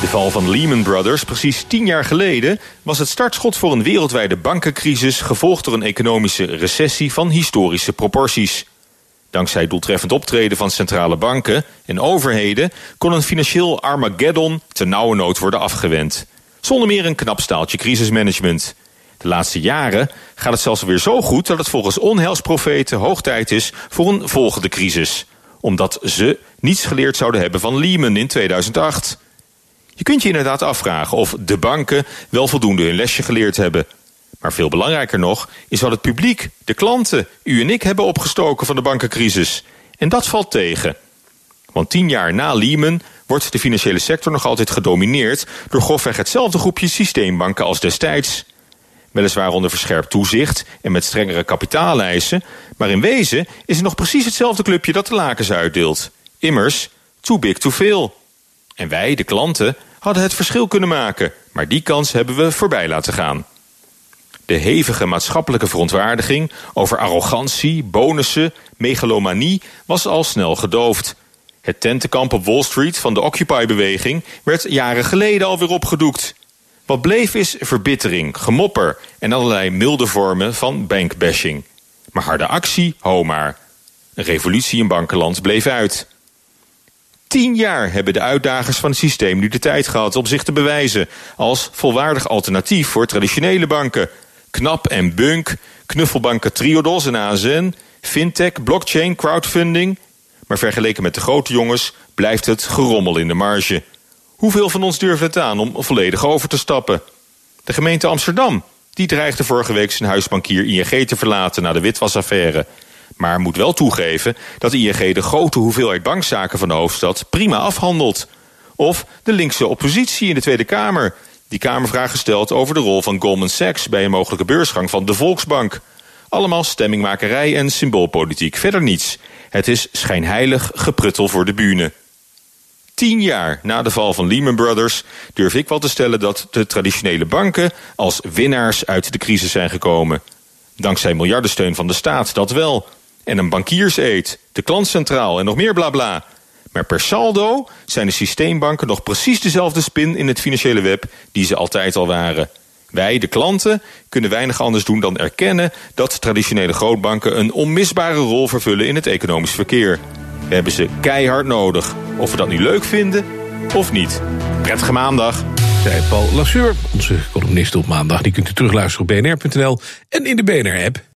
De val van Lehman Brothers precies tien jaar geleden was het startschot voor een wereldwijde bankencrisis gevolgd door een economische recessie van historische proporties. Dankzij doeltreffend optreden van centrale banken en overheden kon een financieel Armageddon te nauwe nood worden afgewend. Zonder meer een knap staaltje crisismanagement. De laatste jaren gaat het zelfs weer zo goed dat het volgens onheilsprofeten hoog tijd is voor een volgende crisis. Omdat ze niets geleerd zouden hebben van Lehman in 2008. Je kunt je inderdaad afvragen of de banken wel voldoende hun lesje geleerd hebben. Maar veel belangrijker nog is wat het publiek, de klanten, u en ik hebben opgestoken van de bankencrisis. En dat valt tegen. Want tien jaar na Lehman wordt de financiële sector nog altijd gedomineerd door grofweg hetzelfde groepje systeembanken als destijds. Weliswaar onder verscherpt toezicht en met strengere kapitaaleisen, maar in wezen is het nog precies hetzelfde clubje dat de lakens uitdeelt. Immers, too big to fail. En wij, de klanten, hadden het verschil kunnen maken, maar die kans hebben we voorbij laten gaan. De hevige maatschappelijke verontwaardiging over arrogantie, bonussen, megalomanie was al snel gedoofd. Het tentenkamp op Wall Street van de Occupy-beweging werd jaren geleden alweer opgedoekt. Wat bleef is verbittering, gemopper en allerlei milde vormen van bankbashing. Maar harde actie, ho. Een revolutie in bankenland bleef uit. Tien jaar hebben de uitdagers van het systeem nu de tijd gehad om zich te bewijzen als volwaardig alternatief voor traditionele banken. Knap en Bunk, knuffelbanken Triodos en ASN, fintech, blockchain, crowdfunding. Maar vergeleken met de grote jongens blijft het gerommel in de marge. Hoeveel van ons durven het aan om volledig over te stappen? De gemeente Amsterdam, die dreigde vorige week zijn huisbankier ING te verlaten na de witwasaffaire. Maar moet wel toegeven dat ING de grote hoeveelheid bankzaken van de hoofdstad prima afhandelt. Of de linkse oppositie in de Tweede Kamer, die Kamervragen stelt over de rol van Goldman Sachs bij een mogelijke beursgang van de Volksbank. Allemaal stemmingmakerij en symboolpolitiek, verder niets. Het is schijnheilig gepruttel voor de bühne. Tien jaar na de val van Lehman Brothers durf ik wel te stellen dat de traditionele banken als winnaars uit de crisis zijn gekomen. Dankzij miljardensteun van de staat, dat wel. En een bankierseed, de klantcentraal en nog meer blabla. Maar per saldo zijn de systeembanken nog precies dezelfde spin in het financiële web die ze altijd al waren. Wij, de klanten, kunnen weinig anders doen dan erkennen dat traditionele grootbanken een onmisbare rol vervullen in het economisch verkeer. We hebben ze keihard nodig, of we dat nu leuk vinden of niet. Prettige maandag! Zei Paul Lasseur, onze columnist op maandag. Die kunt u terugluisteren op bnr.nl en in de BNR-app.